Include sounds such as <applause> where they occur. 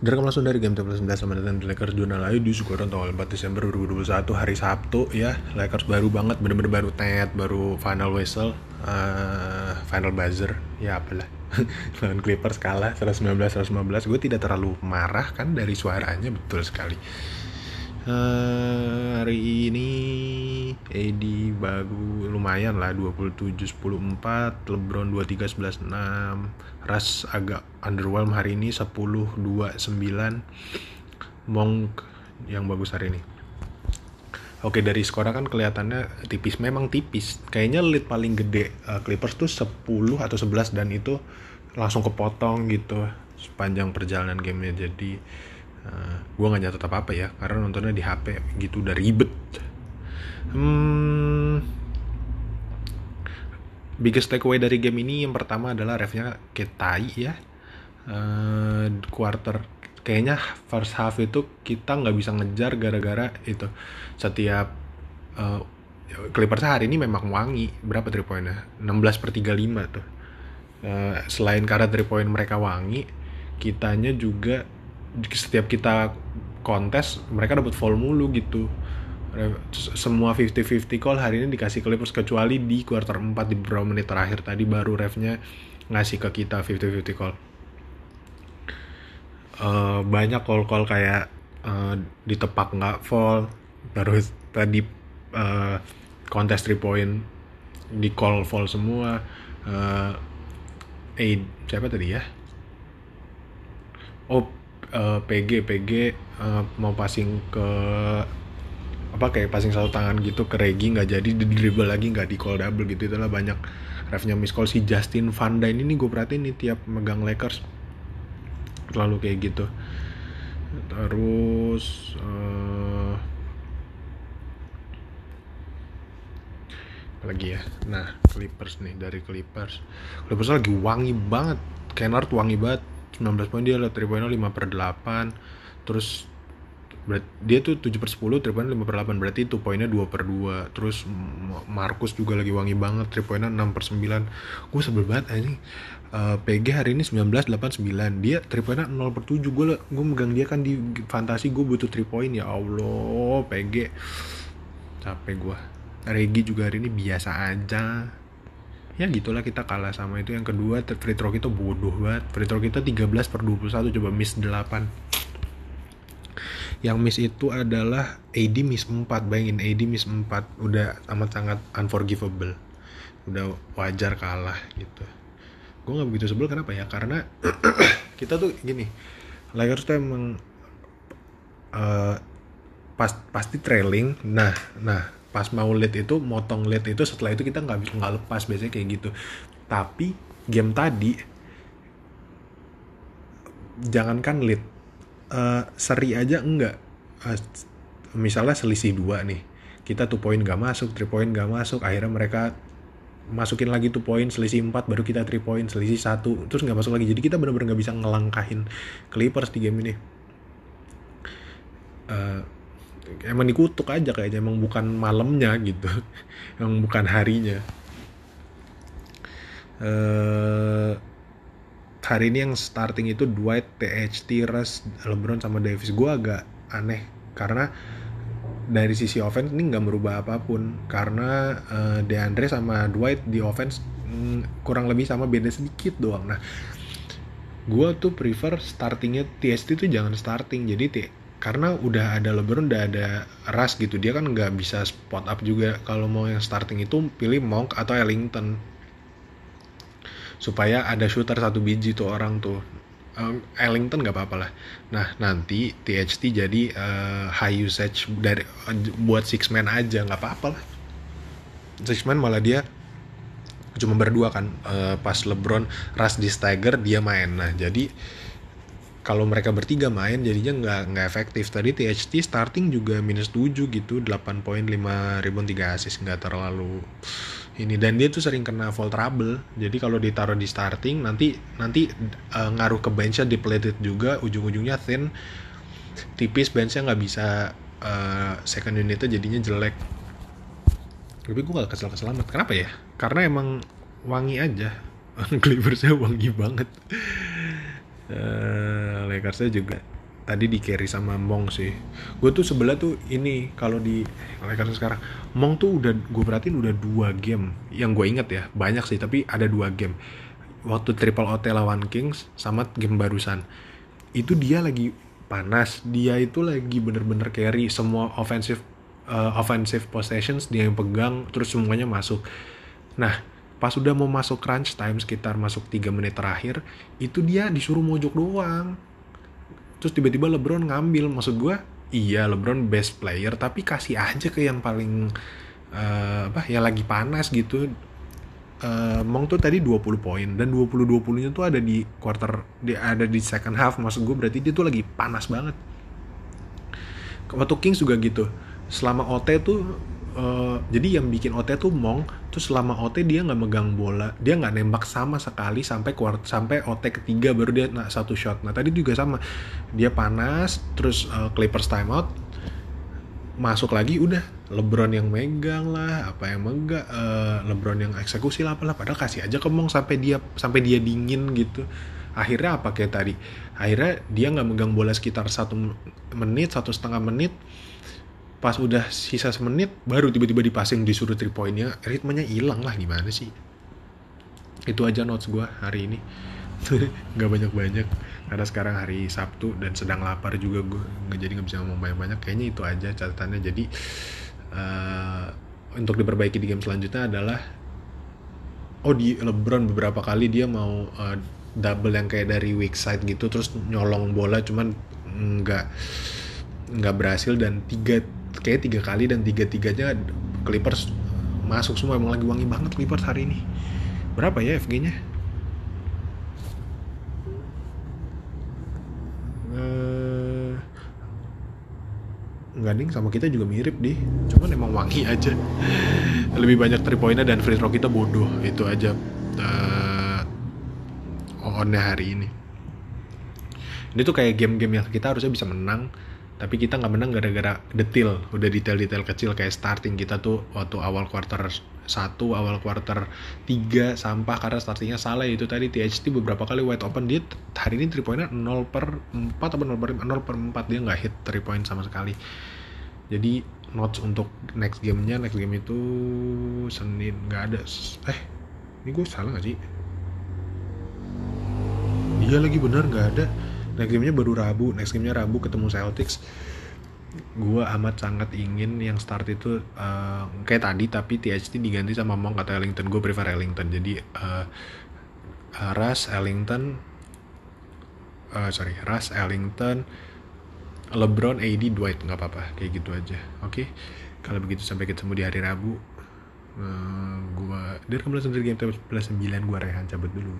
Direkam langsung dari game table 9 sama datang di Lakers Jurnal Ayu di Sukoron tanggal 4 Desember 2021 hari Sabtu ya. Lakers baru banget bener-bener baru tet baru final whistle uh, final buzzer ya apalah. <laughs> Lawan Clippers kalah 119-115 gue tidak terlalu marah kan dari suaranya betul sekali uh, hari ini AD baru lumayan lah 27 10 4 LeBron 23 11 6 Ras agak underwhelm hari ini 10 2 9 Monk yang bagus hari ini. Oke dari skor kan kelihatannya tipis. Memang tipis. Kayaknya lead paling gede uh, Clippers tuh 10 atau 11 dan itu langsung kepotong gitu sepanjang perjalanan gamenya. Jadi uh, gue nggak nyatet apa apa ya karena nontonnya di HP gitu udah ribet. Hmm, biggest takeaway dari game ini yang pertama adalah refnya ketai ya. Uh, quarter kayaknya first half itu kita nggak bisa ngejar gara-gara itu. Setiap uh, Clippers hari ini memang wangi. Berapa three pointnya? 16 per 35 tuh. Uh, selain karena three point mereka wangi kitanya juga setiap kita kontes mereka dapat foul mulu gitu. Semua 50-50 call hari ini dikasih Clippers kecuali di quarter 4 di beberapa menit terakhir tadi baru refnya ngasih ke kita 50-50 call. Uh, banyak call-call kayak uh, ditepak nggak fall terus tadi uh, kontes 3 point di call fall semua uh, eh siapa tadi ya? Oh uh, PG PG uh, mau passing ke apa kayak passing satu tangan gitu ke Regi nggak jadi di dribble lagi nggak di call double gitu itulah banyak refnya miss call. Si Justin Van Dyne ini gue perhatiin nih tiap megang Lakers selalu kayak gitu. Terus uh, lagi ya? Nah Clippers nih dari Clippers. Clippers lagi wangi banget. Kennard wangi banget 19 poin dia lah 3 poinnya 5 per 8 terus dia tuh 7 per 10 3 poinnya 5 per 8 berarti itu poinnya 2 per 2 terus Marcus juga lagi wangi banget 3 poinnya 6 per 9 gue sebel banget ini uh, PG hari ini 19 8 9 dia 3 poinnya 0 per 7 gue gue megang dia kan di fantasi gue butuh 3 point. Ya Allah PG capek gue Regi juga hari ini biasa aja ya gitulah kita kalah sama itu. Yang kedua free throw kita bodoh banget. Free throw kita 13 per 21 coba miss 8 yang miss itu adalah AD miss 4 bayangin AD miss 4 udah amat sangat unforgivable. Udah wajar kalah gitu. Gue nggak begitu sebel kenapa ya? Karena <clears throat> kita tuh gini Lakers tuh emang uh, pas pasti trailing. Nah nah pas mau lead itu motong lead itu setelah itu kita nggak nggak lepas biasanya kayak gitu. Tapi game tadi jangankan lead uh, seri aja enggak. Uh, misalnya selisih dua nih kita tuh poin gak masuk, three point gak masuk, akhirnya mereka masukin lagi tuh poin selisih 4 baru kita 3 point selisih satu terus nggak masuk lagi. Jadi kita benar-benar nggak bisa ngelangkahin Clippers di game ini. Uh, emang dikutuk aja kayaknya emang bukan malamnya gitu. <laughs> Emang bukan harinya. Uh, hari ini yang starting itu Dwight, THT, Russ, LeBron sama Davis. Gue agak aneh karena dari sisi offense ini nggak merubah apa pun. Karena uh, DeAndre sama Dwight di offense mm, kurang lebih sama beda sedikit doang. Nah gue tuh prefer startingnya THT tuh jangan starting. Jadi karena udah ada LeBron udah ada Russ gitu dia kan nggak bisa spot up juga. Kalau mau yang starting itu pilih Monk atau Ellington. Supaya ada shooter satu biji tuh orang tuh. Um, Ellington nggak apa-apa lah. Nah nanti THT jadi uh, high usage dari buat six man aja nggak apa-apa lah. Six man malah dia cuma berdua kan uh, pas LeBron Russ di stagger dia main. Nah jadi kalau mereka bertiga main jadinya nggak nggak efektif. Tadi THT starting juga minus 7 gitu 8 poin 5 rebound 3 assist nggak terlalu ini. Dan dia tuh sering kena foul trouble. Jadi kalau ditaruh di starting nanti nanti uh, ngaruh ke benchnya depleted juga ujung-ujungnya thin. Tipis benchnya nggak bisa uh, second unitnya jadinya jelek. Tapi gue gak kesel-kesel amat kenapa ya? Karena emang wangi aja. <laughs> Clippersnya wangi banget. Uh, Lakersnya juga tadi di carry sama Mong sih. Gue tuh sebelah tuh ini kalau di Lakers sekarang Mong tuh udah gue perhatiin udah dua game. Yang gue inget ya banyak sih tapi ada dua game. Waktu triple OT lawan Kings sama game barusan. Itu dia lagi panas dia itu lagi bener-bener carry semua offensive uh, offensive possessions dia yang pegang terus semuanya masuk. Nah pas udah mau masuk crunch time sekitar masuk 3 menit terakhir itu dia disuruh mojok doang terus tiba-tiba LeBron ngambil. Maksud gue iya LeBron best player tapi kasih aja ke yang paling uh, apa ya lagi panas gitu. Uh, Mong tuh tadi 20 poin dan 20 20 nya tuh ada di quarter di ada di second half. Maksud gue berarti dia tuh lagi panas banget. Waktu Kings juga gitu. Selama OT tuh uh, jadi yang bikin OT tuh Mong terus selama OT dia nggak megang bola dia nggak nembak sama sekali sampai kuart sampai OT ketiga baru dia nah, satu shot. Nah tadi juga sama. Dia panas terus uh, Clippers timeout. Masuk lagi udah. LeBron yang megang lah apa yang megang uh, LeBron yang eksekusi lah apalah padahal kasih aja ke Mong sampai dia sampai dia dingin gitu. Akhirnya apa kayak tadi? Akhirnya dia nggak megang bola sekitar satu menit satu setengah menit pas udah sisa semenit baru tiba-tiba dipasing disuruh three pointnya ritmenya hilang lah gimana sih? Itu aja notes gue hari ini. <laughs> Nggak banyak-banyak. Karena sekarang hari Sabtu dan sedang lapar juga gue nggak jadi nggak bisa ngomong banyak-banyak. Kayaknya itu aja catatannya. Jadi uh, untuk diperbaiki di game selanjutnya adalah oh di LeBron beberapa kali dia mau uh, double yang kayak dari weak side gitu terus nyolong bola cuman nggak nggak berhasil. Dan tiga kayak tiga kali dan tiga tiganya Clippers masuk semua. Emang lagi wangi banget Clippers hari ini. Berapa ya FG nya uh, nggak ding sama kita juga mirip deh. Cuman emang wangi aja. Lebih banyak three pointnya dan free throw kita bodoh. Itu aja uh, onnya hari ini. Ini tuh kayak game-game yang kita harusnya bisa menang tapi kita nggak menang gara-gara detail udah detail-detail kecil kayak starting kita tuh waktu awal quarter 1 awal quarter 3 sampah karena startingnya salah itu tadi THT beberapa kali wide open. Dia hari ini 3 pointnya 0 per 4 atau 0 per 5 0 per 4 dia nggak hit 3 point sama sekali. Jadi notes untuk next gamenya next game itu Senin nggak ada. Eh ini gue salah nggak sih? Iya lagi bener nggak ada next gamenya baru Rabu. Next gamenya Rabu ketemu Celtics. Gue amat sangat ingin yang start itu uh, kayak tadi tapi THT diganti sama Monk atau Ellington. Gue prefer Ellington. Jadi uh, uh, Russ Ellington uh, sorry Russ Ellington LeBron AD Dwight. Nggak apa-apa. Kayak gitu aja. Oke? Okay? kalau begitu sampai ketemu di hari Rabu. Uh, gue dari kemudian sendiri game 9 gue Rehan cabut dulu